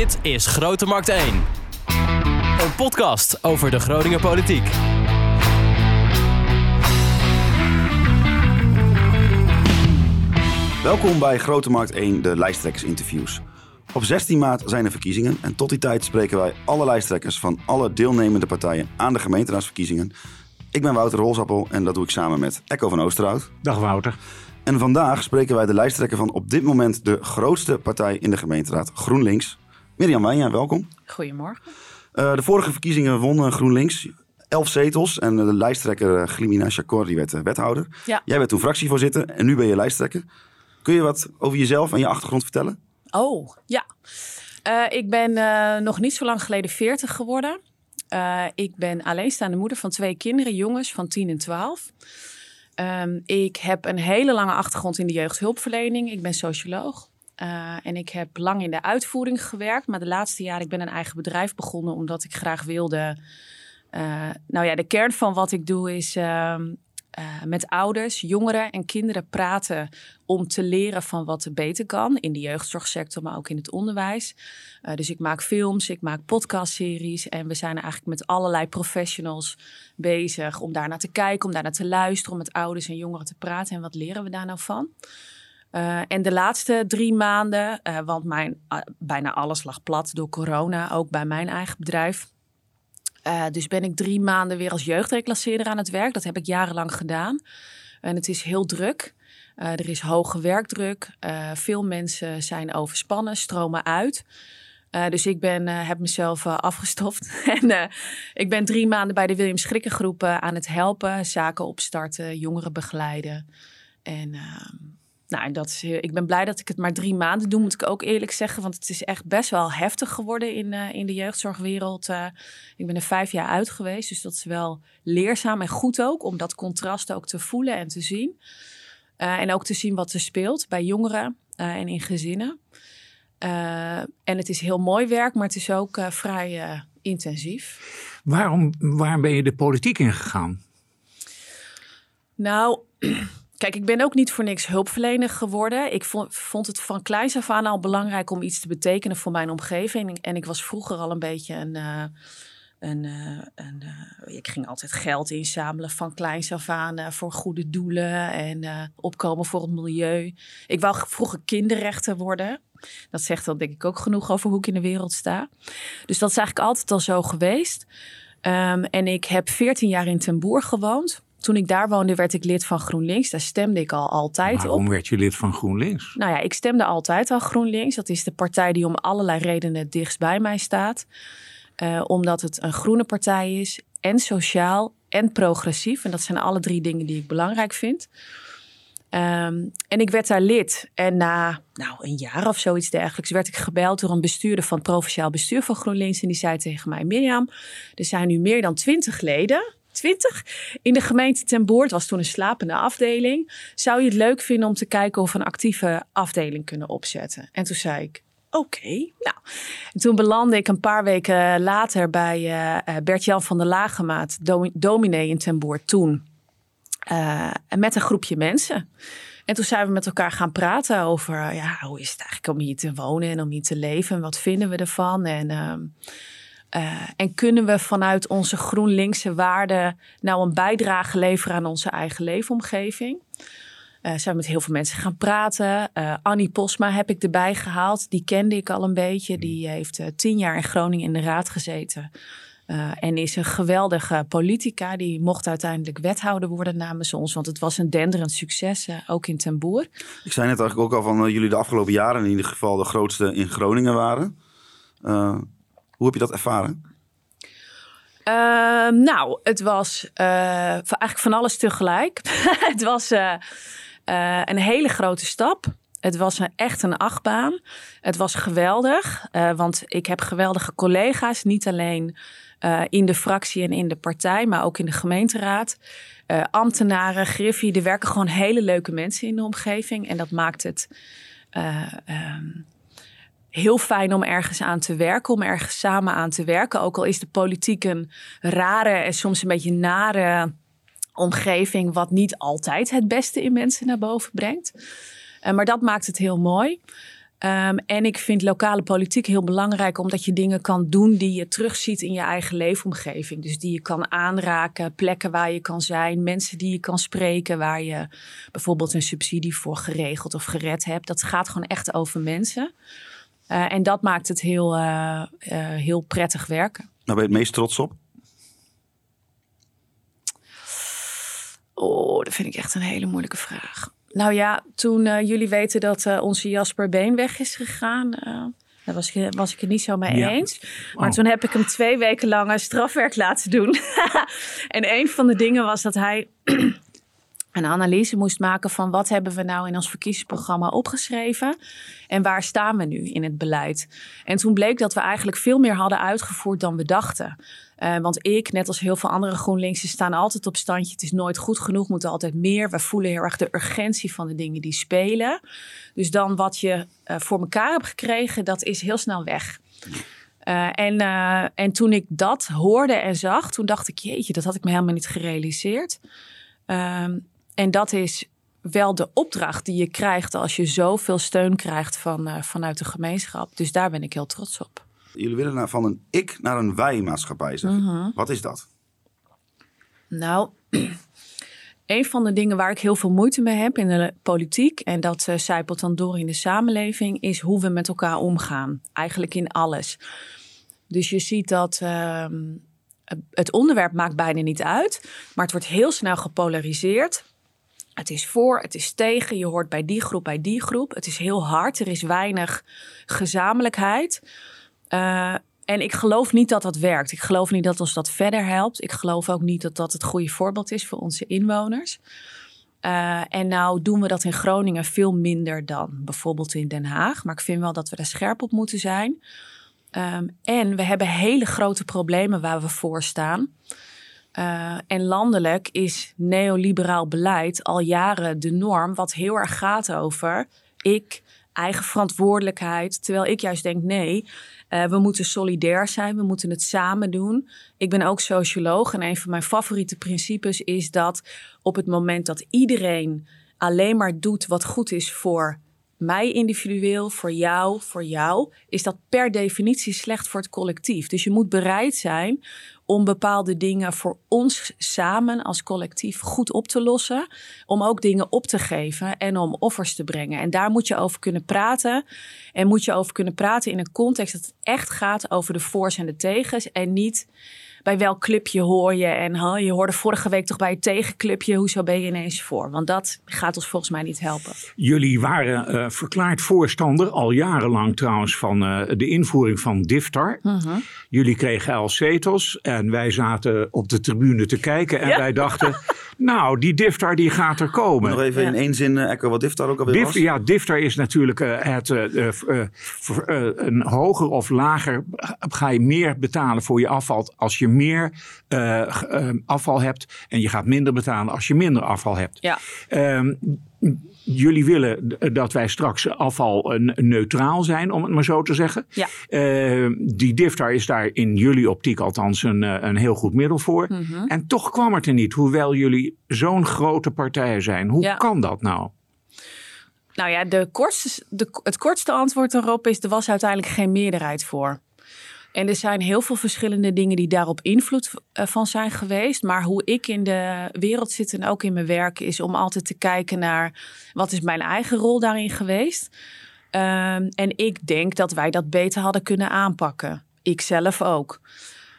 Dit is Grote Markt 1. Een podcast over de Groninger politiek. Welkom bij Grote Markt 1, de lijsttrekkersinterviews. Op 16 maart zijn er verkiezingen en tot die tijd spreken wij alle lijsttrekkers van alle deelnemende partijen aan de gemeenteraadsverkiezingen. Ik ben Wouter Rolsappel en dat doe ik samen met Echo van Oosterhout. Dag Wouter. En vandaag spreken wij de lijsttrekker van op dit moment de grootste partij in de gemeenteraad, GroenLinks. Mirjam Wijnja, welkom. Goedemorgen. Uh, de vorige verkiezingen won GroenLinks elf zetels en de lijsttrekker Glimina Chakor die werd wethouder. Ja. Jij werd toen fractievoorzitter en nu ben je lijsttrekker. Kun je wat over jezelf en je achtergrond vertellen? Oh, ja. Uh, ik ben uh, nog niet zo lang geleden 40 geworden. Uh, ik ben alleenstaande moeder van twee kinderen, jongens van 10 en 12. Um, ik heb een hele lange achtergrond in de jeugdhulpverlening. Ik ben socioloog. En ik heb lang in de uitvoering gewerkt. Maar de laatste jaren ik ben een eigen bedrijf begonnen omdat ik graag wilde. nou ja, de kern van wat ik doe is ehm, uh, met ouders, jongeren en kinderen praten om te leren van wat er beter kan in de jeugdzorgsector, maar ook in het onderwijs. Dus ik maak films, ik maak podcastseries en we zijn eigenlijk met allerlei professionals bezig om daar naar te kijken, om daar naar te luisteren, om met ouders en jongeren te praten en wat leren we daar nou van. Uh, en de laatste drie maanden, want mijn, bijna alles lag plat door corona, ook bij mijn eigen bedrijf. Dus ben ik drie maanden weer als jeugdreclasseerder aan het werk. Dat heb ik jarenlang gedaan. En het is heel druk. Er is hoge werkdruk. Veel mensen zijn overspannen, stromen uit. dus ik ben, heb mezelf afgestoft. en ik ben drie maanden bij de William Schrikkengroep aan het helpen. Zaken opstarten, jongeren begeleiden. En ehm, nou, dat is, ik ben blij dat ik het maar drie maanden doe, moet ik ook eerlijk zeggen. Want het is echt best wel heftig geworden in, uh, in de jeugdzorgwereld. Uh, ik ben er vijf jaar uit geweest, dus dat is wel leerzaam en goed ook. Om dat contrast ook te voelen en te zien. Uh, en ook te zien wat er speelt bij jongeren en in gezinnen. en het is heel mooi werk, maar het is ook vrij intensief. Waarom, waarom ben je de politiek ingegaan? Nou... Kijk, ik ben ook niet voor niks hulpverlener geworden. Ik vond, het van kleins af aan al belangrijk om iets te betekenen voor mijn omgeving. En ik was vroeger al een beetje een. Uh, een, een uh, ik ging altijd geld inzamelen van kleins af aan voor goede doelen en opkomen voor het milieu. Ik wou vroeger kinderrechter worden. Dat zegt dan denk ik ook genoeg over hoe ik in de wereld sta. Dus dat is eigenlijk altijd al zo geweest. Um, en ik heb 14 jaar in Ten Boer gewoond. Toen ik daar woonde, werd ik lid van GroenLinks. Daar stemde ik al altijd Waarom op. Waarom werd je lid van GroenLinks? Nou ja, ik stemde altijd al GroenLinks. Dat is de partij die om allerlei redenen het dichtst bij mij staat. Uh, omdat het een groene partij is, en sociaal en progressief. En dat zijn alle drie dingen die ik belangrijk vind. Um, en ik werd daar lid. En na nou, een jaar of zoiets dergelijks werd ik gebeld door een bestuurder van het provinciaal bestuur van GroenLinks. En die zei tegen mij: Mirjam, er zijn nu meer dan twintig leden 20 in de gemeente Ten Boer. Het was toen een slapende afdeling. Zou je het leuk vinden om te kijken of we een actieve afdeling kunnen opzetten? En toen zei ik, oké. Nou, en toen belandde ik een paar weken later bij uh, Bert-Jan van der Lagemaat, dominee in Ten Boer toen. Uh, met een groepje mensen. En toen zijn we met elkaar gaan praten over ja, hoe is het eigenlijk om hier te wonen en om hier te leven. En wat vinden we ervan? En... Uh, uh, en kunnen we vanuit onze GroenLinkse waarden nou een bijdrage leveren aan onze eigen leefomgeving? Uh, zijn met heel veel mensen gaan praten. Uh, Annie Posma heb ik erbij gehaald. Die kende ik al een beetje. Die heeft tien jaar in Groningen in de raad gezeten. en is een geweldige politica. Die mocht uiteindelijk wethouder worden namens ons. Want het was een denderend succes, ook in Ten Boer. Ik zei net eigenlijk ook al van jullie de afgelopen jaren in ieder geval de grootste in Groningen waren. Hoe heb je dat ervaren? Uh, nou, het was uh, eigenlijk van alles tegelijk. het was uh, een hele grote stap. Het was echt een achtbaan. Het was geweldig, want ik heb geweldige collega's. Niet alleen in de fractie en in de partij, maar ook in de gemeenteraad. ambtenaren, griffie, er werken gewoon hele leuke mensen in de omgeving. En dat maakt het... Um, heel fijn om ergens aan te werken, om ergens samen aan te werken. Ook al is de politiek een rare en soms een beetje nare omgeving, wat niet altijd het beste in mensen naar boven brengt. Uh, maar dat maakt het heel mooi. Ehm, en ik vind lokale politiek heel belangrijk omdat je dingen kan doen die je terugziet in je eigen leefomgeving. Dus die je kan aanraken, plekken waar je kan zijn, mensen die je kan spreken, waar je bijvoorbeeld een subsidie voor geregeld of gered hebt. Dat gaat gewoon echt over mensen. Uh, en dat maakt het heel, uh, uh, heel prettig werken. Nou, ben je het meest trots op? Oh, dat vind ik echt een hele moeilijke vraag. Nou ja, toen jullie weten dat onze Jasper Been weg is gegaan, daar was ik, was ik het niet zo mee ja. eens. Maar oh. toen heb ik hem twee weken lang strafwerk laten doen. en een van de dingen was dat hij een analyse moest maken van wat hebben we nou in ons verkiezingsprogramma opgeschreven en waar staan we nu in het beleid. En toen bleek dat we eigenlijk veel meer hadden uitgevoerd dan we dachten. Uh, want ik, net als heel veel andere GroenLinks'en, staan altijd op standje. Het is nooit goed genoeg, moeten altijd meer. We voelen heel erg de urgentie van de dingen die spelen. Dus dan wat je uh, voor elkaar hebt gekregen, dat is heel snel weg. Uh, en, en toen ik dat hoorde en zag, toen dacht ik, jeetje, dat had ik me helemaal niet gerealiseerd. Ehm, en dat is wel de opdracht die je krijgt als je zoveel steun krijgt van, vanuit de gemeenschap. Dus daar ben ik heel trots op. Jullie willen naar, van een ik naar een wij-maatschappij, zeg. Mhm. Wat is dat? Nou, een van de dingen waar ik heel veel moeite mee heb in de politiek, en dat uh, zijpelt dan door in de samenleving, is hoe we met elkaar omgaan. Eigenlijk in alles. Dus je ziet dat uh, het onderwerp maakt bijna niet uit, maar het wordt heel snel gepolariseerd. Het is voor, het is tegen, je hoort bij die groep, bij die groep. Het is heel hard, er is weinig gezamenlijkheid. Uh, en ik geloof niet dat dat werkt. Ik geloof niet dat ons dat verder helpt. Ik geloof ook niet dat dat het goede voorbeeld is voor onze inwoners. Uh, en nou doen we dat in Groningen veel minder dan bijvoorbeeld in Den Haag. Maar ik vind wel dat we daar scherp op moeten zijn. Um, en we hebben hele grote problemen waar we voor staan. Uh, en landelijk is neoliberaal beleid al jaren de norm, wat heel erg gaat over ik, eigen verantwoordelijkheid. Terwijl ik juist denk: nee, uh, we moeten solidair zijn, we moeten het samen doen. Ik ben ook socioloog en een van mijn favoriete principes is dat op het moment dat iedereen alleen maar doet wat goed is voor mij individueel, voor jou, voor jou, is dat per definitie slecht voor het collectief. Dus je moet bereid zijn om bepaalde dingen voor ons samen als collectief goed op te lossen. Om ook dingen op te geven en om offers te brengen. En daar moet je over kunnen praten. En moet je over kunnen praten in een context dat het echt gaat over de voor's en de tegens. En niet bij welk clubje hoor je. En huh, je hoorde vorige week toch bij het tegenclubje. Hoezo ben je ineens voor? Want dat gaat ons volgens mij niet helpen. Jullie waren uh, verklaard voorstander, al jarenlang trouwens, van uh, de invoering van DIFTAR. Uh -huh. Jullie kregen elf zetels en wij zaten op de tribune te kijken. En ja. wij dachten, nou, die DIFTAR die gaat er komen. Nog even ja. in één zin uh, echo wat DIFTAR ook alweer Dif was. Ja, DIFTAR is natuurlijk het, een hoger of lager. Ga je meer betalen voor je afval als je meer uh, uh, afval hebt. En je gaat minder betalen als je minder afval hebt. Ja. Uh, jullie willen dat wij straks afval neutraal zijn, om het maar zo te zeggen. Ja. Uh, die DIFTAR is daar in jullie optiek althans een, een heel goed middel voor. Mm -hmm. En toch kwam het er niet, hoewel jullie zo'n grote partij zijn. Hoe ja. kan dat nou? Nou ja, de kortste, de, het kortste antwoord erop is: er was uiteindelijk geen meerderheid voor. En er zijn heel veel verschillende dingen die daarop invloed van zijn geweest. Maar hoe ik in de wereld zit en ook in mijn werk is om altijd te kijken naar wat is mijn eigen rol daarin geweest. Um, en ik denk dat wij dat beter hadden kunnen aanpakken. Ik zelf ook.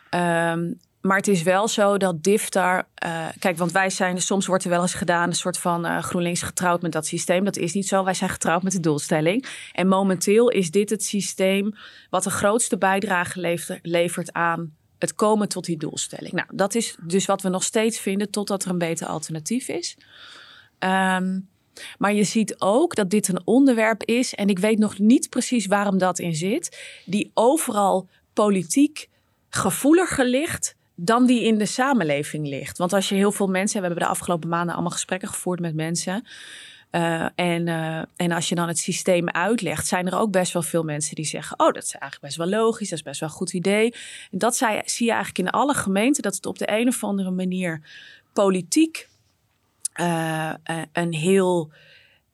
Um, maar het is wel zo dat DIFTAR. Uh, kijk, want wij zijn. Soms wordt er wel eens gedaan. een soort van uh, GroenLinks getrouwd met dat systeem. Dat is niet zo. Wij zijn getrouwd met de doelstelling. En momenteel is dit het systeem. wat de grootste bijdrage levert, aan. het komen tot die doelstelling. Nou, dat is dus wat we nog steeds vinden. totdat er een beter alternatief is. Um, maar je ziet ook dat dit een onderwerp is. en ik weet nog niet precies waarom dat in zit. die overal politiek gevoeliger ligt dan die in de samenleving ligt. Want als je heel veel mensen... we hebben de afgelopen maanden allemaal gesprekken gevoerd met mensen... Uh, en, uh, en als je dan het systeem uitlegt, zijn er ook best wel veel mensen die zeggen: Oh, dat is eigenlijk best wel logisch, dat is best wel een goed idee. En dat zie je eigenlijk in alle gemeenten, dat het op de een of andere manier politiek uh, een heel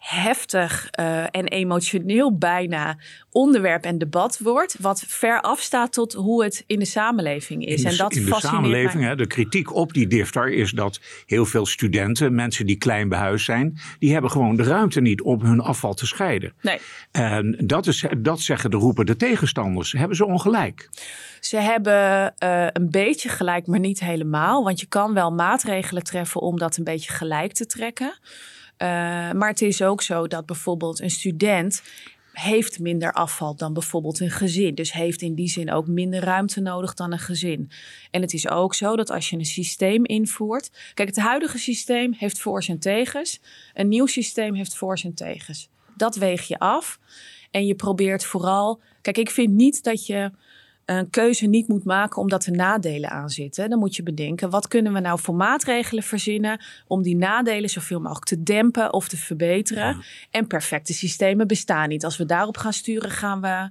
heftig uh, en emotioneel bijna onderwerp en debat wordt, wat ver afstaat tot hoe het in de samenleving is. In de, en dat in de samenleving, hè, de kritiek op die diftar is dat heel veel studenten, mensen die klein behuisd zijn, die hebben gewoon de ruimte niet om hun afval te scheiden. Nee. En dat, is, dat zeggen de roepen de tegenstanders. Hebben ze ongelijk? Ze hebben uh, een beetje gelijk, maar niet helemaal. Want je kan wel maatregelen treffen om dat een beetje gelijk te trekken. Uh, maar het is ook zo dat bijvoorbeeld een student heeft minder afval dan bijvoorbeeld een gezin. Dus heeft in die zin ook minder ruimte nodig dan een gezin. En het is ook zo dat als je een systeem invoert. Kijk, het huidige systeem heeft voor's en tegens. Een nieuw systeem heeft voor's en tegens. Dat weeg je af. En je probeert vooral. Kijk, ik vind niet dat je een keuze niet moet maken omdat er nadelen aan zitten. Dan moet je bedenken, wat kunnen we nou voor maatregelen verzinnen om die nadelen zoveel mogelijk te dempen of te verbeteren. En perfecte systemen bestaan niet. Als we daarop gaan sturen, gaan we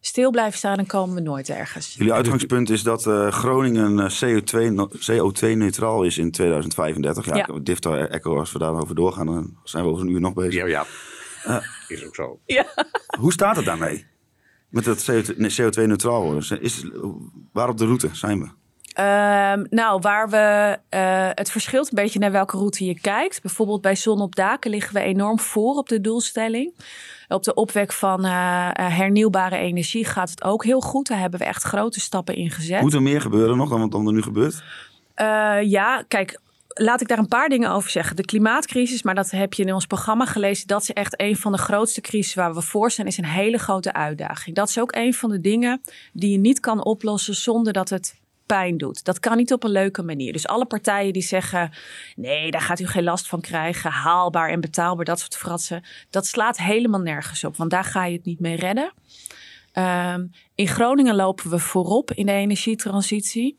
stil blijven staan en komen we nooit ergens. Jullie uitgangspunt is dat uh, Groningen CO2-neutraal is in 2035. Ja, ja. Diftar Echo, als we daarover doorgaan, dan zijn we over een uur nog bezig. Ja, ja. Uh, is ook zo. Ja. Hoe staat het daarmee? Met het CO2-neutraal worden. Is, waar op de route zijn we? Um, nou, waar we. Uh, het verschilt een beetje naar welke route je kijkt. Bijvoorbeeld bij zon op daken liggen we enorm voor op de doelstelling. Op de opwek van uh, hernieuwbare energie gaat het ook heel goed. Daar hebben we echt grote stappen in gezet. Moet er meer gebeuren nog dan wat er nu gebeurt? Uh, ja, kijk, laat ik daar een paar dingen over zeggen. De klimaatcrisis, maar dat heb je in ons programma gelezen. Dat is echt een van de grootste crises waar we voor zijn. Is een hele grote uitdaging. Dat is ook een van de dingen die je niet kan oplossen zonder dat het pijn doet. Dat kan niet op een leuke manier. Dus alle partijen die zeggen: nee, daar gaat u geen last van krijgen, haalbaar en betaalbaar, dat soort fratsen, dat slaat helemaal nergens op, want daar ga je het niet mee redden. Um, in Groningen lopen we voorop in de energietransitie.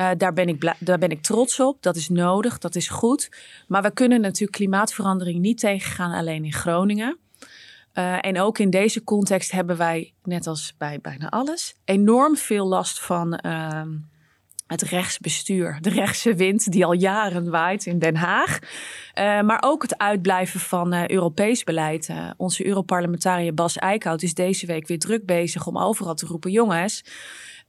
Uh, daar, ben ik daar ben ik trots op. Dat is nodig, dat is goed. Maar we kunnen natuurlijk klimaatverandering niet tegengaan alleen in Groningen. Uh, en ook in deze context hebben wij, net als bij bijna alles, enorm veel last van uh, het rechtsbestuur. De rechtse wind die al jaren waait in Den Haag. Uh, maar ook het uitblijven van Europees beleid. onze Europarlementariër Bas Eickhout is deze week weer druk bezig om overal te roepen: jongens.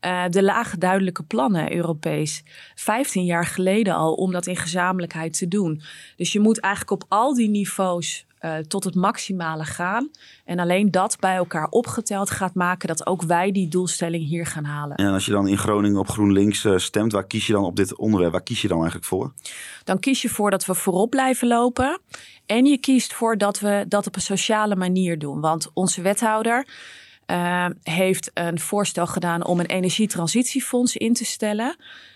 Uh, de lage duidelijke plannen Europees. 15 jaar geleden al om dat in gezamenlijkheid te doen. Dus je moet eigenlijk op al die niveaus uh, tot het maximale gaan. En alleen dat bij elkaar opgeteld gaat maken dat ook wij die doelstelling hier gaan halen. En als je dan in Groningen op GroenLinks uh, stemt, waar kies je dan op dit onderwerp? Waar kies je dan eigenlijk voor? Dan kies je voor dat we voorop blijven lopen. En je kiest voor dat we dat op een sociale manier doen. Want onze wethouder uh, heeft een voorstel gedaan om een energietransitiefonds in te stellen.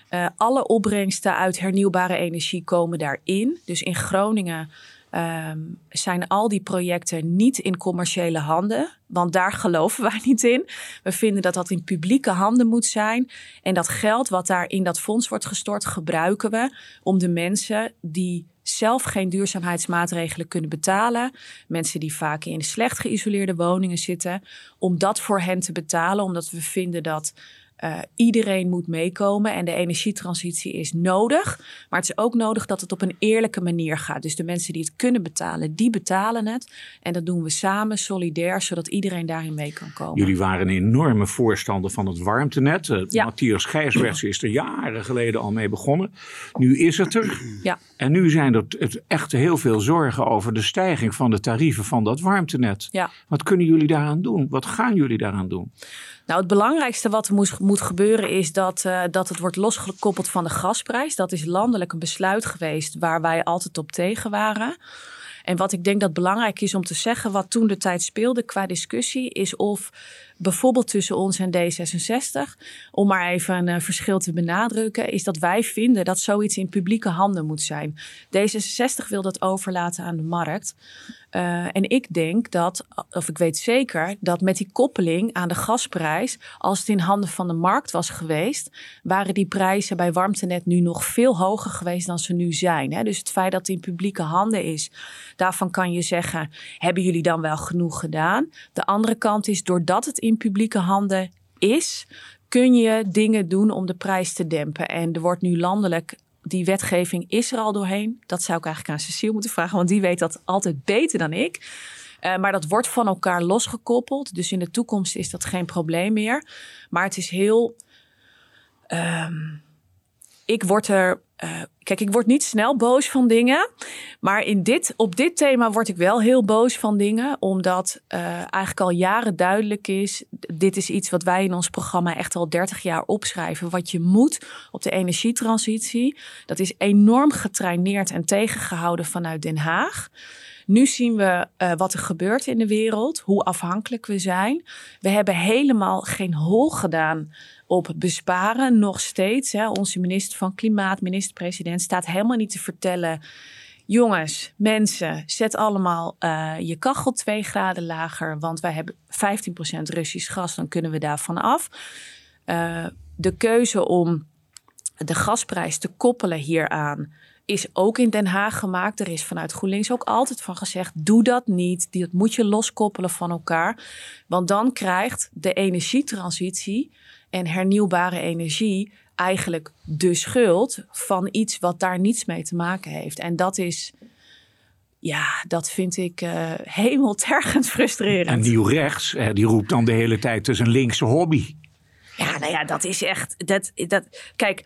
Uh, alle opbrengsten uit hernieuwbare energie komen daarin. Dus in Groningen um, zijn al die projecten niet in commerciële handen. Want daar geloven wij niet in. We vinden dat dat in publieke handen moet zijn. En dat geld wat daar in dat fonds wordt gestort, gebruiken we om de mensen die zelf geen duurzaamheidsmaatregelen kunnen betalen. Mensen die vaak in slecht geïsoleerde woningen zitten. Om dat voor hen te betalen, omdat we vinden dat uh, iedereen moet meekomen en de energietransitie is nodig. Maar het is ook nodig dat het op een eerlijke manier gaat. Dus de mensen die het kunnen betalen, die betalen het. En dat doen we samen, solidair, zodat iedereen daarin mee kan komen. Jullie waren een enorme voorstander van het warmtenet. Uh, ja. Matthias Gijsberts is er jaren geleden al mee begonnen. Nu is het er. Ja. En nu zijn er echt heel veel zorgen over de stijging van de tarieven van dat warmtenet. Ja. Wat kunnen jullie daaraan doen? Wat gaan jullie daaraan doen? Nou, het belangrijkste wat er moet, moet gebeuren is dat, uh, dat het wordt losgekoppeld van de gasprijs. Dat is landelijk een besluit geweest waar wij altijd op tegen waren. En wat ik denk dat belangrijk is om te zeggen, wat toen de tijd speelde qua discussie, is of bijvoorbeeld tussen ons en D66, om maar even een uh, verschil te benadrukken, is dat wij vinden dat zoiets in publieke handen moet zijn. D66 wil dat overlaten aan de markt. Uh, en ik denk dat, of ik weet zeker, dat met die koppeling aan de gasprijs, als het in handen van de markt was geweest, waren die prijzen bij warmtenet nu nog veel hoger geweest dan ze nu zijn. Hè? Dus het feit dat het in publieke handen is, daarvan kan je zeggen, hebben jullie dan wel genoeg gedaan? De andere kant is, doordat het in publieke handen is, kun je dingen doen om de prijs te dempen. En er wordt nu landelijk die wetgeving is er al doorheen. Dat zou ik eigenlijk aan Cecile moeten vragen, want die weet dat altijd beter dan ik. Uh, maar dat wordt van elkaar losgekoppeld. Dus in de toekomst is dat geen probleem meer. Maar het is heel. Um, ik word er. Uh, kijk, ik word niet snel boos van dingen. Maar in dit, op dit thema word ik wel heel boos van dingen. Omdat uh, eigenlijk al jaren duidelijk is. Dit is iets wat wij in ons programma echt al 30 jaar opschrijven. Wat je moet op de energietransitie. Dat is enorm getraineerd en tegengehouden vanuit Den Haag. Nu zien we uh, wat er gebeurt in de wereld, hoe afhankelijk we zijn. We hebben helemaal geen hol gedaan op besparen, nog steeds. Hè. Onze minister van Klimaat, minister-president, staat helemaal niet te vertellen. Jongens, mensen, zet allemaal uh, je kachel twee graden lager, want wij hebben 15% Russisch gas, dan kunnen we daarvan af. Uh, de keuze om de gasprijs te koppelen hieraan is ook in Den Haag gemaakt. Er is vanuit GroenLinks ook altijd van gezegd: doe dat niet. Dat moet je loskoppelen van elkaar. Want dan krijgt de energietransitie en hernieuwbare energie eigenlijk de schuld van iets wat daar niets mee te maken heeft. En dat is. Ja, dat vind ik uh, hemeltergend frustrerend. En nieuw rechts, die roept dan de hele tijd: is een linkse hobby. Ja, nou ja, dat is echt. Dat, dat, kijk,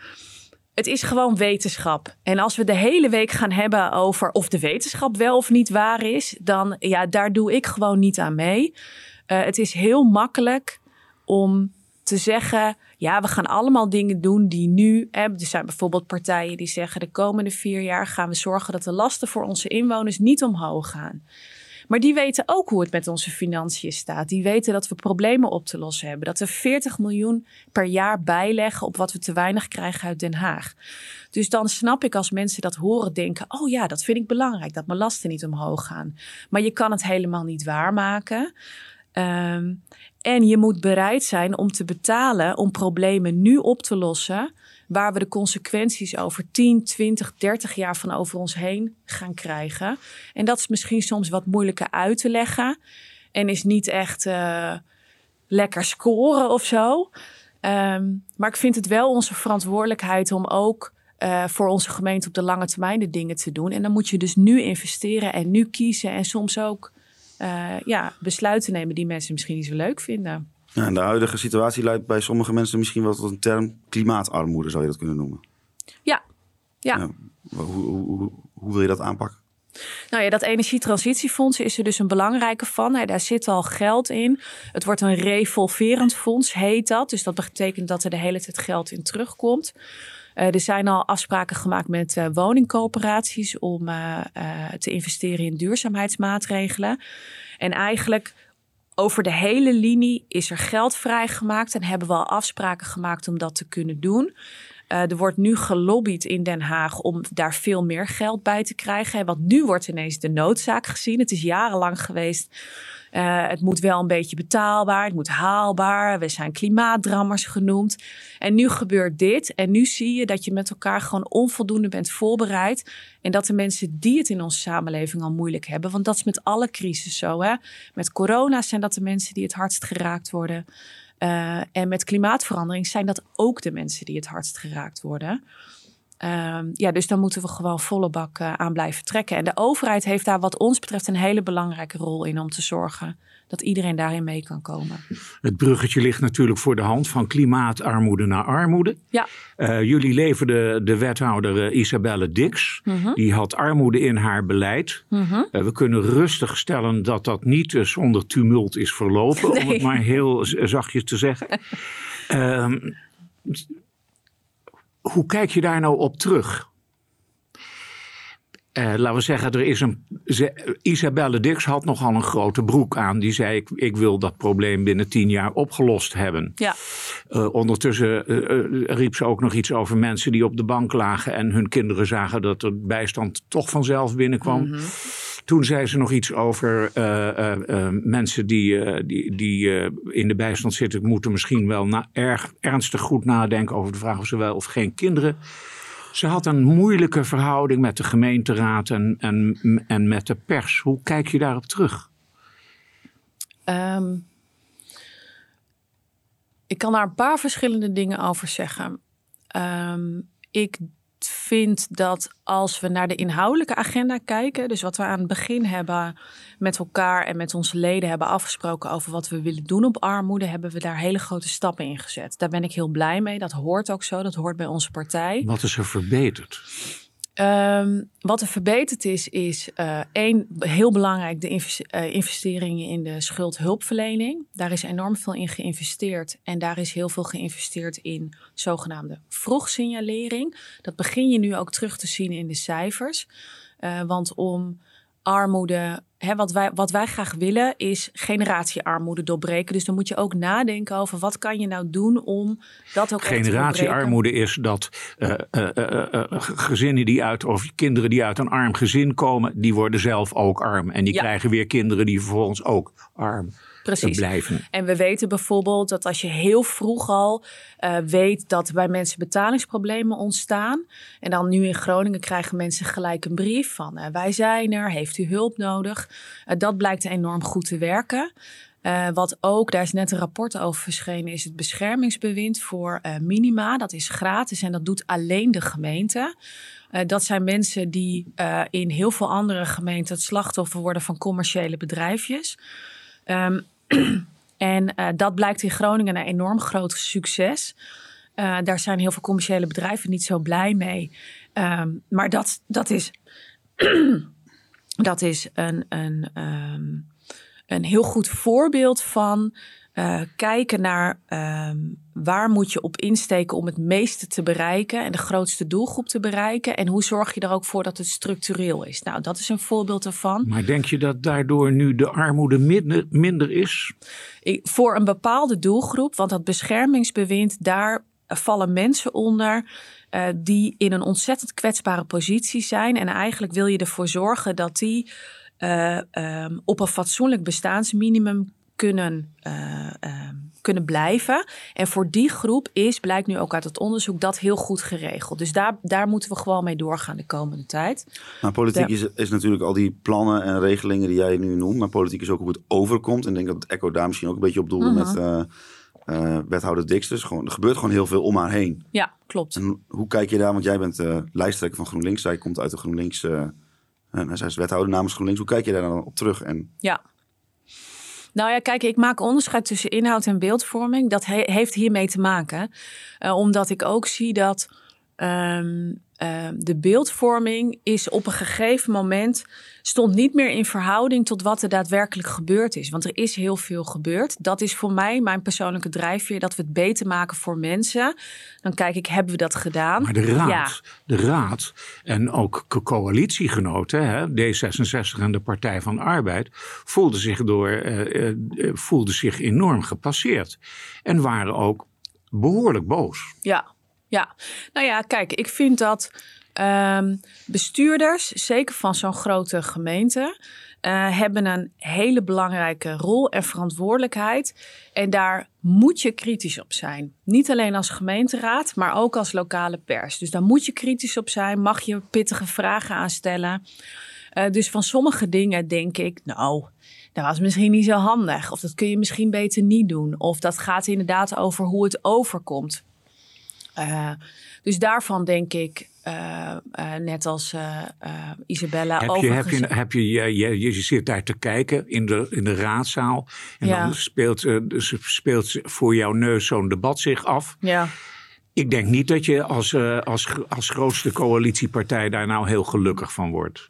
het is gewoon wetenschap. En als we de hele week gaan hebben over of de wetenschap wel of niet waar is, dan ja, daar doe ik gewoon niet aan mee. Uh, het is heel makkelijk om te zeggen: ja, we gaan allemaal dingen doen die nu. Hè, er zijn bijvoorbeeld partijen die zeggen: de komende vier jaar gaan we zorgen dat de lasten voor onze inwoners niet omhoog gaan. Maar die weten ook hoe het met onze financiën staat. Die weten dat we problemen op te lossen hebben. Dat we 40 miljoen per jaar bijleggen op wat we te weinig krijgen uit Den Haag. Dus dan snap ik als mensen dat horen denken: oh ja, dat vind ik belangrijk, dat mijn lasten niet omhoog gaan. Maar je kan het helemaal niet waarmaken. Um, en je moet bereid zijn om te betalen om problemen nu op te lossen waar we de consequenties over 10, 20, 30 jaar van over ons heen gaan krijgen. En dat is misschien soms wat moeilijker uit te leggen en is niet echt uh, lekker scoren of zo. Um, maar ik vind het wel onze verantwoordelijkheid om ook uh, voor onze gemeente op de lange termijn de dingen te doen. En dan moet je dus nu investeren en nu kiezen en soms ook uh, ja, besluiten nemen die mensen misschien niet zo leuk vinden. Ja, de huidige situatie leidt bij sommige mensen misschien wel tot een term klimaatarmoede, zou je dat kunnen noemen. Ja. ja. hoe, hoe, hoe, wil je dat aanpakken? Nou ja, dat energietransitiefonds is er dus een belangrijke van. Daar zit al geld in. Het wordt een revolverend fonds, heet dat. Dus dat betekent dat er de hele tijd geld in terugkomt. Uh, er zijn al afspraken gemaakt met uh, woningcoöperaties om uh, te investeren in duurzaamheidsmaatregelen. En eigenlijk over de hele linie is er geld vrijgemaakt en hebben we al afspraken gemaakt om dat te kunnen doen. Uh, er wordt nu gelobbyd in Den Haag om daar veel meer geld bij te krijgen. Want nu wordt ineens de noodzaak gezien. Het is jarenlang geweest uh, het moet wel een beetje betaalbaar, het moet haalbaar. We zijn klimaatdrammers genoemd. En nu gebeurt dit. En nu zie je dat je met elkaar gewoon onvoldoende bent voorbereid. En dat de mensen die het in onze samenleving al moeilijk hebben. Want dat is met alle crisis zo. Hè? Met corona zijn dat de mensen die het hardst geraakt worden. Uh, en met klimaatverandering zijn dat ook de mensen die het hardst geraakt worden. Um, ja, dus dan moeten we gewoon volle bak uh, aan blijven trekken. En de overheid heeft daar wat ons betreft een hele belangrijke rol in om te zorgen dat iedereen daarin mee kan komen. Het bruggetje ligt natuurlijk voor de hand van klimaatarmoede naar armoede. Ja. Uh, jullie leverden de wethouder uh, Isabelle Dix. Mm -hmm. Die had armoede in haar beleid. Mm -hmm. we kunnen rustig stellen dat dat niet zonder tumult is verlopen, nee. om het maar heel zachtjes te zeggen. Ehm, hoe kijk je daar nou op terug? Uh, laten we zeggen, er is een. Ze, Isabelle Dix had nogal een grote broek aan. Die zei: ik, ik wil dat probleem binnen tien jaar opgelost hebben. Ja. Uh, ondertussen uh, riep ze ook nog iets over mensen die op de bank lagen. en hun kinderen zagen dat er bijstand toch vanzelf binnenkwam. Mm -hmm. Toen zei ze nog iets over mensen die, die, die in de bijstand zitten. moeten misschien wel na, erg ernstig goed nadenken over de vraag of ze wel of geen kinderen ze had een moeilijke verhouding met de gemeenteraad en, en, en met de pers. Hoe kijk je daarop terug? Um, ik kan daar een paar verschillende dingen over zeggen. Um, ik vind dat als we naar de inhoudelijke agenda kijken, dus wat we aan het begin hebben met elkaar en met onze leden hebben afgesproken over wat we willen doen op armoede, hebben we daar hele grote stappen in gezet. Daar ben ik heel blij mee. Dat hoort ook zo. Dat hoort bij onze partij. Wat is er verbeterd? Ehm, wat er verbeterd is, is uh, één, heel belangrijk, de uh, investeringen in de schuldhulpverlening. Daar is enorm veel in geïnvesteerd. En daar is heel veel geïnvesteerd in zogenaamde vroegsignalering. Dat begin je nu ook terug te zien in de cijfers. Uh, want om armoede. Hè, wat, wij, wat wij graag willen is generatiearmoede doorbreken. Dus dan moet je ook nadenken over wat kan je nou doen om dat ook Generatiearmoede is dat uh, uh, uh, gezinnen die uit, of kinderen die uit een arm gezin komen, die worden zelf ook arm. En die ja. krijgen weer kinderen die vervolgens ook arm Precies. blijven. En we weten bijvoorbeeld dat als je heel vroeg al uh, weet dat bij mensen betalingsproblemen ontstaan. En dan nu in Groningen krijgen mensen gelijk een brief van uh, wij zijn er, heeft u hulp nodig. Uh, dat blijkt enorm goed te werken. wat ook, daar is net een rapport over verschenen, is het beschermingsbewind voor minima. Dat is gratis en dat doet alleen de gemeente. dat zijn mensen die in heel veel andere gemeenten het slachtoffer worden van commerciële bedrijfjes. Um, en uh, dat blijkt in Groningen een enorm groot succes. Uh, daar zijn heel veel commerciële bedrijven niet zo blij mee. Um, maar dat, dat is, dat is een, een, um, een heel goed voorbeeld van uh, kijken naar um, waar moet je op insteken om het meeste te bereiken en de grootste doelgroep te bereiken. En hoe zorg je er ook voor dat het structureel is? Nou, dat is een voorbeeld ervan. Maar denk je dat daardoor nu de armoede minder, minder is? Ik, voor een bepaalde doelgroep, want dat beschermingsbewind, daar vallen mensen onder. Uh, die in een ontzettend kwetsbare positie zijn. En eigenlijk wil je ervoor zorgen dat die uh, um, op een fatsoenlijk bestaansminimum kunnen, uh, uh, kunnen blijven. En voor die groep is, blijkt nu ook uit het onderzoek, dat heel goed geregeld. Dus daar, daar moeten we gewoon mee doorgaan de komende tijd. Maar politiek is, is natuurlijk al die plannen en regelingen die jij nu noemt. Maar politiek is ook hoe het overkomt. En ik denk dat Echo daar misschien ook een beetje op doelde -hmm. met... Uh, wethouder Dixtus. Gewoon, er gebeurt gewoon heel veel om haar heen. Ja, klopt. En hoe kijk je daar? Want jij bent uh, lijsttrekker van GroenLinks. Zij komt uit de GroenLinks. Uh, zij is wethouder namens GroenLinks. Hoe kijk je daar dan op terug? En... Ja, nou ja, kijk, ik maak onderscheid tussen inhoud en beeldvorming. Dat he heeft hiermee te maken. Uh, omdat ik ook zie dat um, uh, de beeldvorming is op een gegeven moment stond niet meer in verhouding tot wat er daadwerkelijk gebeurd is. Want er is heel veel gebeurd. Dat is voor mij mijn persoonlijke drijfveer dat we het beter maken voor mensen. Dan kijk ik, hebben we dat gedaan? Maar de raad, ja. de raad en ook coalitiegenoten, hè, D66 en de Partij van de Arbeid, voelden zich, door, uh, uh, voelden zich enorm gepasseerd. En waren ook behoorlijk boos. Ja, ja. Nou ja, kijk, ik vind dat Um, bestuurders, zeker van zo'n grote gemeente, uh, hebben een hele belangrijke rol en verantwoordelijkheid. En daar moet je kritisch op zijn. Niet alleen als gemeenteraad, maar ook als lokale pers. Dus daar moet je kritisch op zijn, mag je pittige vragen aanstellen. Uh, dus van sommige dingen denk ik, nou, dat was misschien niet zo handig. Of dat kun je misschien beter niet doen. Of dat gaat inderdaad over hoe het overkomt. Uh, dus daarvan denk ik, uh, uh, net als Isabella. Heb je, heb je, heb je, je, je, je zit daar te kijken in de, in de raadzaal. En ja. dan speelt, speelt voor jouw neus zo'n debat zich af. Ja. Ik denk niet dat je als, als, als grootste coalitiepartij daar nou heel gelukkig van wordt.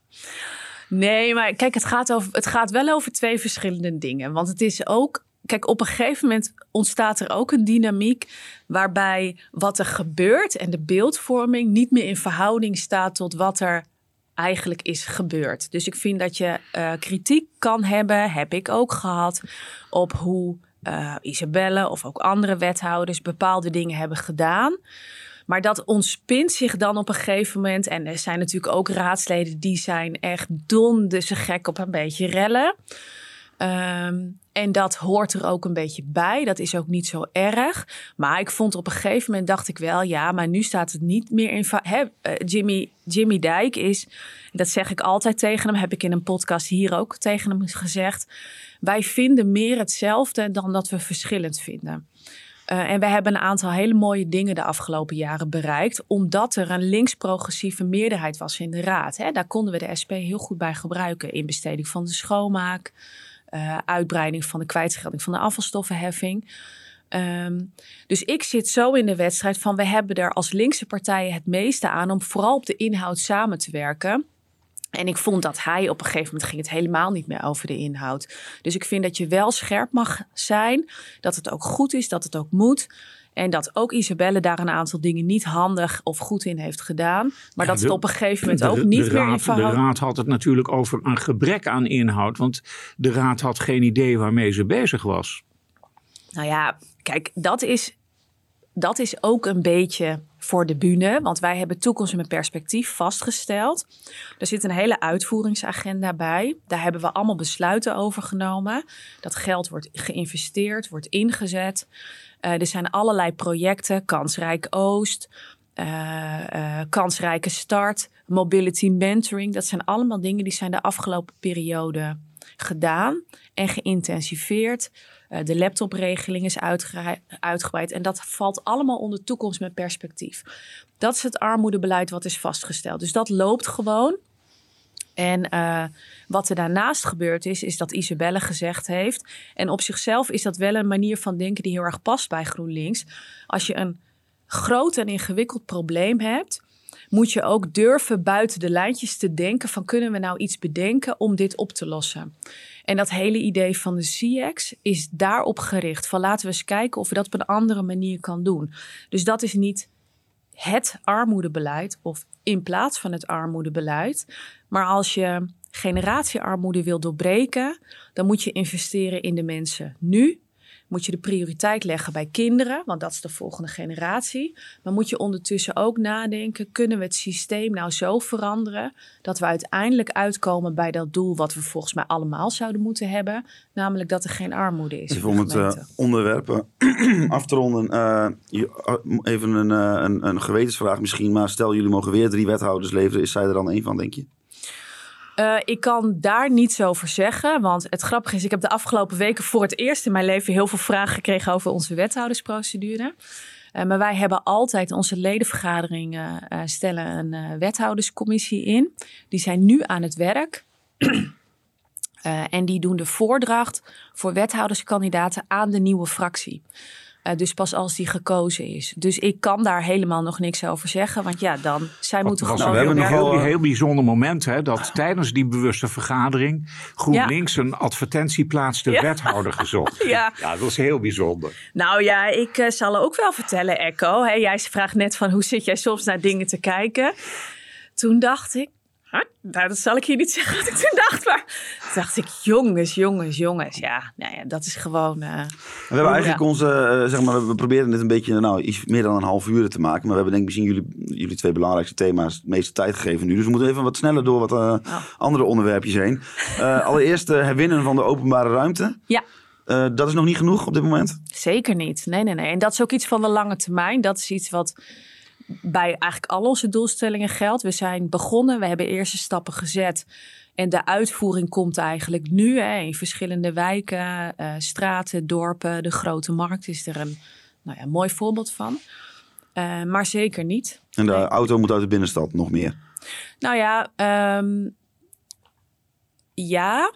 Nee, maar kijk, het gaat, over, het gaat wel over twee verschillende dingen. Want het is ook kijk, op een gegeven moment ontstaat er ook een dynamiek waarbij wat er gebeurt en de beeldvorming niet meer in verhouding staat tot wat er eigenlijk is gebeurd. Dus ik vind dat je uh, kritiek kan hebben, heb ik ook gehad, op hoe uh, Isabelle of ook andere wethouders bepaalde dingen hebben gedaan. Maar dat ontspint zich dan op een gegeven moment. En er zijn natuurlijk ook raadsleden die zijn echt donderse gek op een beetje rellen. Um, en dat hoort er ook een beetje bij. Dat is ook niet zo erg. Maar ik vond op een gegeven moment dacht ik wel, ja, maar nu staat het niet meer in. Uh, Jimmy, Jimmy Dijk is, dat zeg ik altijd tegen hem, heb ik in een podcast hier ook tegen hem gezegd. Wij vinden meer hetzelfde dan dat we verschillend vinden. Uh, en we hebben een aantal hele mooie dingen de afgelopen jaren bereikt, omdat er een links-progressieve meerderheid was in de raad. Daar konden we de SP heel goed bij gebruiken. Inbesteding van de schoonmaak, uh, uitbreiding van de kwijtschelding van de afvalstoffenheffing. Um, dus ik zit zo in de wedstrijd van we hebben er als linkse partijen het meeste aan om vooral op de inhoud samen te werken. En ik vond dat hij op een gegeven moment ging het helemaal niet meer over de inhoud. Dus ik vind dat je wel scherp mag zijn, dat het ook goed is, dat het ook moet. En dat ook Isabelle daar een aantal dingen niet handig of goed in heeft gedaan. Maar dat het op een gegeven moment ook niet meer in verhouding... De raad had het natuurlijk over een gebrek aan inhoud. Want de raad had geen idee waarmee ze bezig was. Nou ja, kijk, dat is, dat is ook een beetje voor de bühne. Want wij hebben toekomst met perspectief vastgesteld. Er zit een hele uitvoeringsagenda bij. Daar hebben we allemaal besluiten over genomen. Dat geld wordt geïnvesteerd, wordt ingezet. Uh, er zijn allerlei projecten, Kansrijk Oost, uh, uh, Kansrijke Start, Mobility Mentoring. Dat zijn allemaal dingen die zijn de afgelopen periode gedaan en geïntensiveerd. Uh, de laptopregeling is uitgebreid. En dat valt allemaal onder toekomst met perspectief. Dat is het armoedebeleid wat is vastgesteld. Dus dat loopt gewoon. En uh, wat er daarnaast gebeurd is, is dat Isabelle gezegd heeft. En op zichzelf is dat wel een manier van denken die heel erg past bij GroenLinks. Als je een groot en ingewikkeld probleem hebt, moet je ook durven buiten de lijntjes te denken van kunnen we nou iets bedenken om dit op te lossen. En dat hele idee van de CX is daarop gericht van laten we eens kijken of we dat op een andere manier kan doen. Dus dat is niet het armoedebeleid of in plaats van het armoedebeleid. Maar als je generatiearmoede wil doorbreken, dan moet je investeren in de mensen nu moet je de prioriteit leggen bij kinderen, want dat is de volgende generatie. Maar moet je ondertussen ook nadenken, kunnen we het systeem nou zo veranderen dat we uiteindelijk uitkomen bij dat doel wat we volgens mij allemaal zouden moeten hebben, namelijk dat er geen armoede is. Even om het uh, onderwerp af te ronden, uh, even een, uh, een, een gewetensvraag misschien, maar stel jullie mogen weer drie wethouders leveren, is zij er dan één van, denk je? Uh, ik kan daar niets over zeggen. Want het grappige is, ik heb de afgelopen weken voor het eerst in mijn leven heel veel vragen gekregen over onze wethoudersprocedure. Uh, maar wij hebben altijd onze ledenvergaderingen uh, stellen een wethouderscommissie in. Die zijn nu aan het werk. en die doen de voordracht voor wethouderskandidaten aan de nieuwe fractie. Uh, dus pas als die gekozen is. Dus ik kan daar helemaal nog niks over zeggen. Want ja, dan, zij Wat, moeten gewoon... We hebben een heel, heel bijzonder moment, hè, dat tijdens die bewuste vergadering GroenLinks ja. een advertentie plaatste ja. wethouder gezocht. ja. ja, dat was heel bijzonder. Nou ja, ik uh, zal ook wel vertellen, Echo. Hey, jij vraagt net van hoe zit jij soms naar dingen te kijken. Toen dacht ik, dat zal ik hier niet zeggen wat ik toen dacht. Maar toen dacht ik, jongens, jongens, jongens. Ja, nou ja dat is gewoon... Uh, we hebben eigenlijk ja. onze, uh, zeg maar, we proberen dit een beetje, nou, iets meer dan een half uur te maken. Maar we hebben denk ik misschien jullie, jullie twee belangrijkste thema's de meeste tijd gegeven nu. Dus we moeten even wat sneller door wat uh, oh. andere onderwerpjes heen. allereerst herwinnen van de openbare ruimte. Ja. dat is nog niet genoeg op dit moment? Zeker niet. Nee, nee, nee. En dat is ook iets van de lange termijn. Dat is iets wat bij eigenlijk al onze doelstellingen geldt. We zijn begonnen, we hebben eerste stappen gezet. En de uitvoering komt eigenlijk nu hè, in verschillende wijken, uh, straten, dorpen. De grote markt is er een nou ja, mooi voorbeeld van. Uh, maar zeker niet. En de auto moet uit de binnenstad nog meer? Nou ja, um, ja,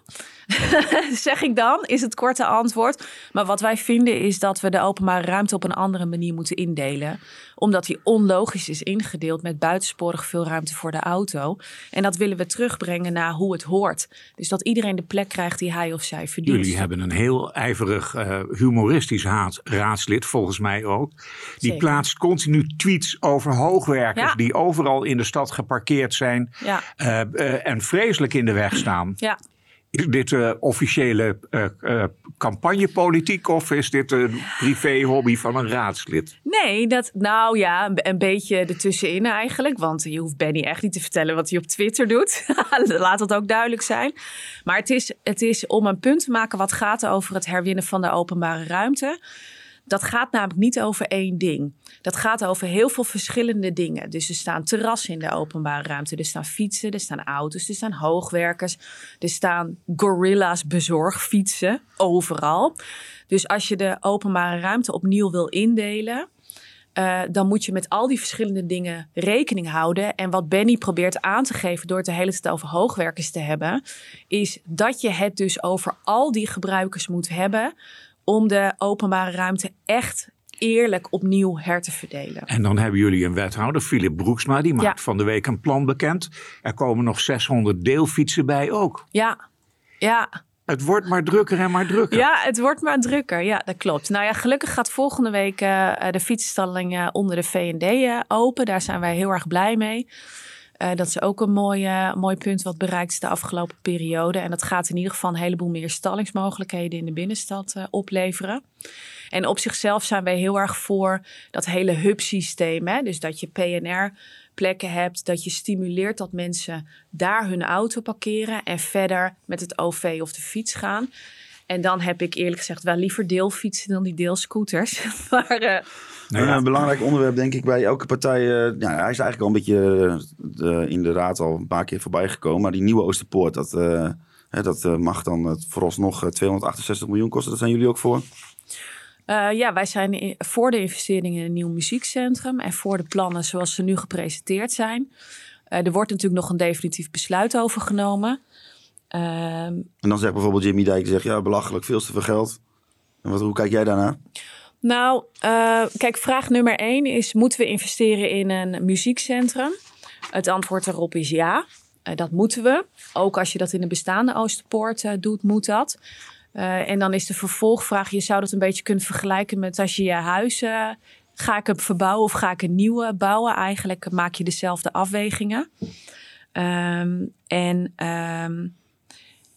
zeg ik dan, is het korte antwoord. Maar wat wij vinden is dat we de openbare ruimte op een andere manier moeten indelen. Omdat die onlogisch is ingedeeld met buitensporig veel ruimte voor de auto. En dat willen we terugbrengen naar hoe het hoort. Dus dat iedereen de plek krijgt die hij of zij verdient. Jullie hebben een heel ijverig uh, humoristisch haat, raadslid, volgens mij ook. Die Zeker. plaatst continu tweets over hoogwerkers ja. die overal in de stad geparkeerd zijn. Ja. Uh, uh, en vreselijk in de weg staan. Ja. Is dit uh, officiële uh, uh, campagnepolitiek of is dit een privé-hobby van een raadslid? Nee, dat, nou ja, een, een, beetje ertussenin eigenlijk. Want je hoeft Benny echt niet te vertellen wat hij op Twitter doet. Laat dat ook duidelijk zijn. Maar het is, het is om een punt te maken wat gaat over het herwinnen van de openbare ruimte dat gaat namelijk niet over één ding. Dat gaat over heel veel verschillende dingen. Dus er staan terrassen in de openbare ruimte. Er staan fietsen, er staan auto's, er staan hoogwerkers. Er staan gorilla's bezorgfietsen overal. Dus als je de openbare ruimte opnieuw wil indelen... Uh, dan moet je met al die verschillende dingen rekening houden. En wat Benny probeert aan te geven door het de hele tijd over hoogwerkers te hebben, is dat je het dus over al die gebruikers moet hebben om de openbare ruimte echt eerlijk opnieuw her te verdelen. En dan hebben jullie een wethouder, Philip Broeksma, die maakt van de week een plan bekend. Er komen nog 600 deelfietsen bij ook. Ja, ja. Het wordt maar drukker en maar drukker. Ja, het wordt maar drukker. Ja, dat klopt. Nou ja, gelukkig gaat volgende week uh, de fietsstalling uh, onder de VND uh, open. Daar zijn wij heel erg blij mee. Dat is ook een mooi, mooi punt wat bereikt is de afgelopen periode. En dat gaat in ieder geval een heleboel meer stallingsmogelijkheden in de binnenstad opleveren. En op zichzelf zijn wij heel erg voor dat hele hub-systeem. Dus dat je PNR plekken hebt, dat je stimuleert dat mensen daar hun auto parkeren en verder met het OV of de fiets gaan. En dan heb ik eerlijk gezegd wel liever deelfietsen dan die deelscooters. maar, uh, nou ja. Een belangrijk onderwerp denk ik bij elke partij. Uh, ja, hij is eigenlijk al een beetje uh, de, in de raad al een paar keer voorbij gekomen. Maar die nieuwe Oosterpoort, dat, dat mag dan vooralsnog 268 miljoen kosten. Dat zijn jullie ook voor? Uh, ja, wij zijn voor de investeringen in een nieuw muziekcentrum en voor de plannen zoals ze nu gepresenteerd zijn. Uh, er wordt natuurlijk nog een definitief besluit over genomen. Uh, en dan zegt bijvoorbeeld Jimmy Dijk, zegt ja, belachelijk, veel te veel geld. En wat, hoe kijk jij daarnaar? Nou, uh, kijk, vraag nummer één is: moeten we investeren in een muziekcentrum? Het antwoord daarop is ja. dat moeten we. Ook als je dat in de bestaande Oosterpoort doet, moet dat. En dan is de vervolgvraag, je zou dat een beetje kunnen vergelijken met als je je huis, ga ik hem verbouwen of ga ik een nieuwe bouwen? Eigenlijk maak je dezelfde afwegingen. Um, en, um,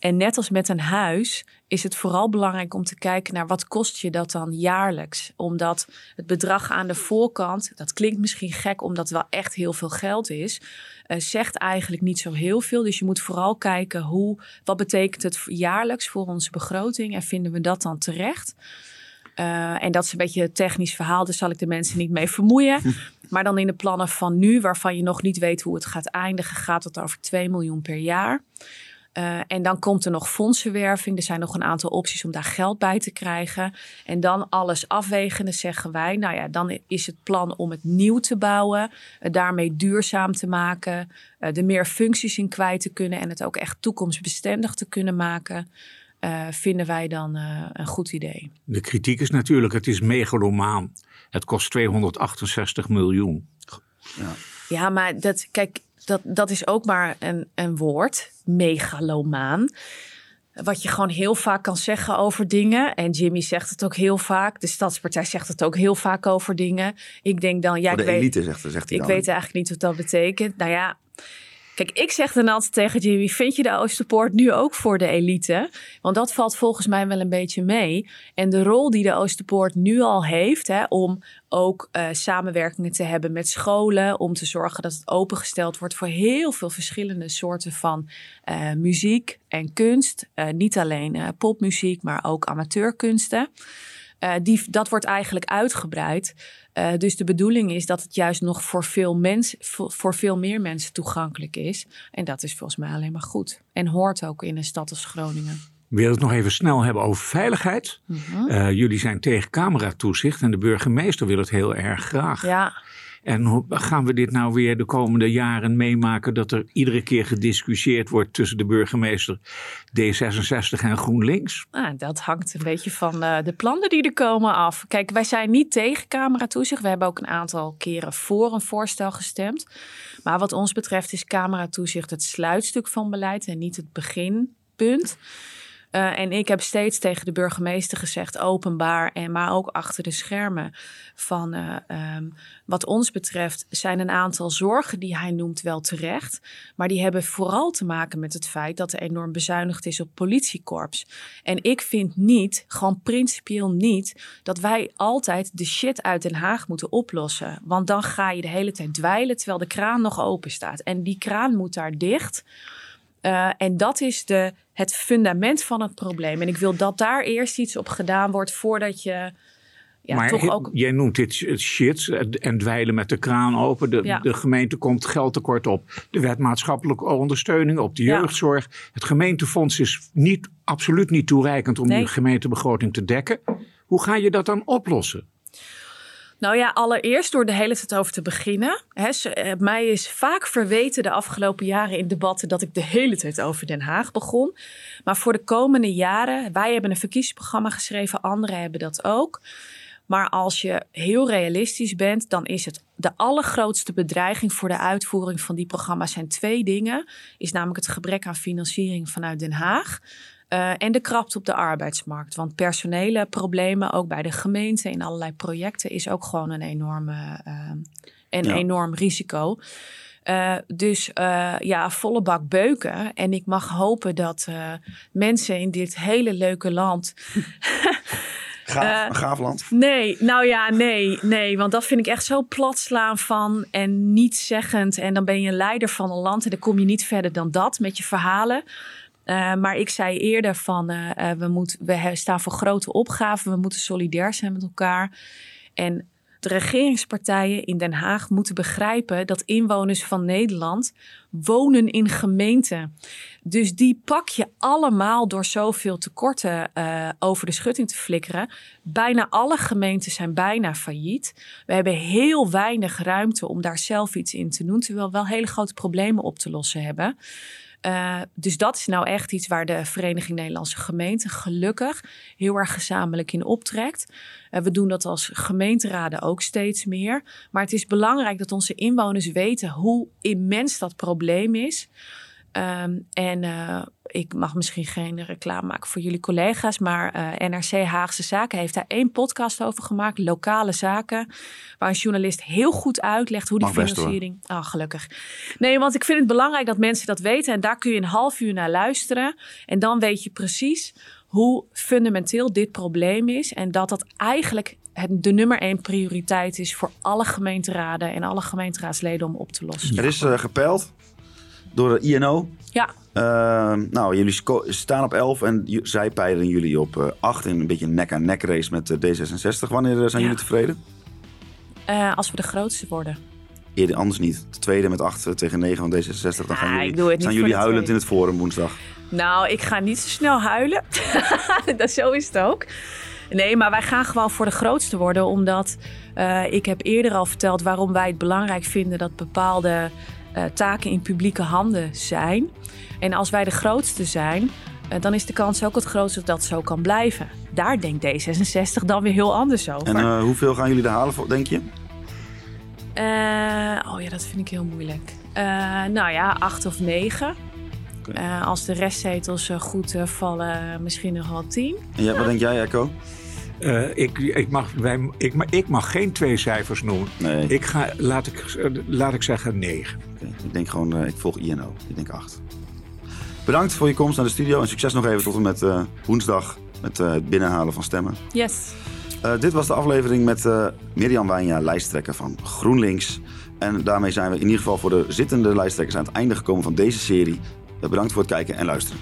en net als met een huis is het vooral belangrijk om te kijken naar wat kost je dat dan jaarlijks. Omdat het bedrag aan de voorkant, dat klinkt misschien gek omdat het wel echt heel veel geld is, uh, zegt eigenlijk niet zo heel veel. Dus je moet vooral kijken hoe, wat betekent het jaarlijks voor onze begroting en vinden we dat dan terecht. Uh, en dat is een beetje een technisch verhaal, dus zal ik de mensen niet mee vermoeien. Maar dan in de plannen van nu, waarvan je nog niet weet hoe het gaat eindigen, gaat het over 2 miljoen per jaar. Uh, en dan komt er nog fondsenwerving. Er zijn nog een aantal opties om daar geld bij te krijgen. En dan alles afwegende zeggen wij, nou ja, dan is het plan om het nieuw te bouwen, het daarmee duurzaam te maken, uh, er meer functies in kwijt te kunnen en het ook echt toekomstbestendig te kunnen maken. Uh, vinden wij dan een goed idee. De kritiek is natuurlijk, het is megalomaan. Het kost 268 miljoen. Ja, ja maar dat, kijk, dat, dat is ook maar een, een woord, megalomaan. Wat je gewoon heel vaak kan zeggen over dingen. En Jimmy zegt het ook heel vaak. De Stadspartij zegt het ook heel vaak over dingen. Ik denk dan, ja, de ik elite weet, zegt, zegt hij Ik dan. weet eigenlijk niet wat dat betekent. Nou ja, Kijk, ik zeg dan altijd tegen Jimmy: vind je de Oosterpoort nu ook voor de elite? Want dat valt volgens mij wel een beetje mee. En de rol die de Oosterpoort nu al heeft, hè, om ook uh, samenwerkingen te hebben met scholen, om te zorgen dat het opengesteld wordt voor heel veel verschillende soorten van uh, muziek en kunst. Uh, niet alleen popmuziek, maar ook amateurkunsten. Die, dat wordt eigenlijk uitgebreid. Uh, dus de bedoeling is dat het juist nog voor veel, mens, voor, voor, veel meer mensen toegankelijk is. En dat is volgens mij alleen maar goed. En hoort ook in een stad als Groningen. Willen het nog even snel hebben over veiligheid. Mm -hmm. uh, jullie zijn tegen cameratoezicht en de burgemeester wil het heel erg graag. Ja. En gaan we dit nou weer de komende jaren meemaken dat er iedere keer gediscussieerd wordt tussen de burgemeester D66 en GroenLinks? Ah, dat hangt een beetje van uh, de plannen die er komen af. Kijk, wij zijn niet tegen cameratoezicht. We hebben ook een aantal keren voor een voorstel gestemd. Maar wat ons betreft is cameratoezicht het sluitstuk van beleid en niet het beginpunt. Uh, en ik heb steeds tegen de burgemeester gezegd, openbaar en maar ook achter de schermen, van uh, um, wat ons betreft zijn een aantal zorgen die hij noemt wel terecht, maar die hebben vooral te maken met het feit dat er enorm bezuinigd is op politiekorps. En ik vind niet, gewoon principieel niet, dat wij altijd de shit uit Den Haag moeten oplossen, want dan ga je de hele tijd dweilen terwijl de kraan nog open staat. En die kraan moet daar dicht. Uh, en dat is de, het fundament van het probleem. En ik wil dat daar eerst iets op gedaan wordt voordat je ja, maar toch he- ook... jij noemt dit shit en dweilen met de kraan open. De, Ja. de gemeente komt geldtekort op. De wet maatschappelijke ondersteuning op de Ja. jeugdzorg. Het gemeentefonds is niet, absoluut niet toereikend om Nee. die gemeentebegroting te dekken. Hoe ga je dat dan oplossen? Nou ja, allereerst door de hele tijd over te beginnen. Eh, mij is vaak verweten de afgelopen jaren in debatten dat ik de hele tijd over Den Haag begon. Maar voor de komende jaren, wij hebben een verkiezingsprogramma geschreven, anderen hebben dat ook. Maar als je heel realistisch bent, dan is het de allergrootste bedreiging voor de uitvoering van die programma's zijn twee dingen. Is namelijk het gebrek aan financiering vanuit Den Haag. Eh, en de krapte op de arbeidsmarkt. Want personele problemen, ook bij de gemeente in allerlei projecten, is ook gewoon een, enorme, eh, een Ja. enorm risico. Eh, dus ja, volle bak beuken. En ik mag hopen dat mensen in dit hele leuke land Gaaf, een gaaf land. Nee, nou ja, nee, nee. Want dat vind ik echt zo plat slaan van en niet zeggend. En dan ben je een leider van een land en dan kom je niet verder dan dat met je verhalen. Eh, maar ik zei eerder van eh, eh, we, moet, we staan voor grote opgaven. We moeten solidair zijn met elkaar. En de regeringspartijen in Den Haag moeten begrijpen dat inwoners van Nederland wonen in gemeenten. Dus die pak je allemaal door zoveel tekorten over de schutting te flikkeren. Bijna alle gemeenten zijn bijna failliet. We hebben heel weinig ruimte om daar zelf iets in te doen, terwijl we wel hele grote problemen op te lossen hebben. Eh, dus dat is nou echt iets waar de Vereniging Nederlandse Gemeenten gelukkig heel erg gezamenlijk in optrekt. Eh, we doen dat als gemeenteraden ook steeds meer. Maar het is belangrijk dat onze inwoners weten hoe immens dat probleem is. Ehm, en eh, ik mag misschien geen reclame maken voor jullie collega's, maar eh, NRC Haagse Zaken heeft daar één podcast over gemaakt, lokale zaken, waar een journalist heel goed uitlegt hoe die Mag financiering. Ah, gelukkig. Nee, want ik vind het belangrijk dat mensen dat weten en daar kun je een half uur naar luisteren en dan weet je precies hoe fundamenteel dit probleem is en dat dat eigenlijk het, de nummer één prioriteit is voor alle gemeenteraden en alle gemeenteraadsleden om op te lossen. Er is gepeild door de INO. Ja, Ehm, nou, jullie staan op 11 en zij peilen jullie op eh 8 in een beetje een nek-aan-nek race met eh, D66. Wanneer eh, zijn Ja. jullie tevreden? eh, als we de grootste worden. Eerder anders niet. De tweede met 8 tegen 9 van D66. Dan gaan Ah, jullie, ik doe het niet zijn jullie huilend in het forum woensdag. Nou, ik ga niet zo snel huilen. dat, zo is het ook. Nee, maar wij gaan gewoon voor de grootste worden. Omdat eh, ik heb eerder al verteld waarom wij het belangrijk vinden dat bepaalde eh, taken in publieke handen zijn. En als wij de grootste zijn, eh, dan is de kans ook het grootste dat dat zo kan blijven. Daar denkt D66 dan weer heel anders over. En eh, hoeveel gaan jullie er halen, voor- denk je? Oh ja, dat vind ik heel moeilijk. Nou ja, acht of negen. Als de restzetels goed vallen, misschien nog wel tien. En jij, wat denk jij, Echo? Eh, ik, ik, mag, wij, ik, ik mag geen twee cijfers noemen. Nee, Ik ga, laat ik, laat ik zeggen negen. Ik denk gewoon, eh, ik volg INO. Ik denk 8. Bedankt voor je komst naar de studio en succes nog even tot en met eh, woensdag met eh, het binnenhalen van stemmen. Yes. Eh, dit was de aflevering met eh Mirjam Wijnja, lijsttrekker van GroenLinks. En daarmee zijn we in ieder geval voor de zittende lijsttrekkers aan het einde gekomen van deze serie. Bedankt voor het kijken en luisteren.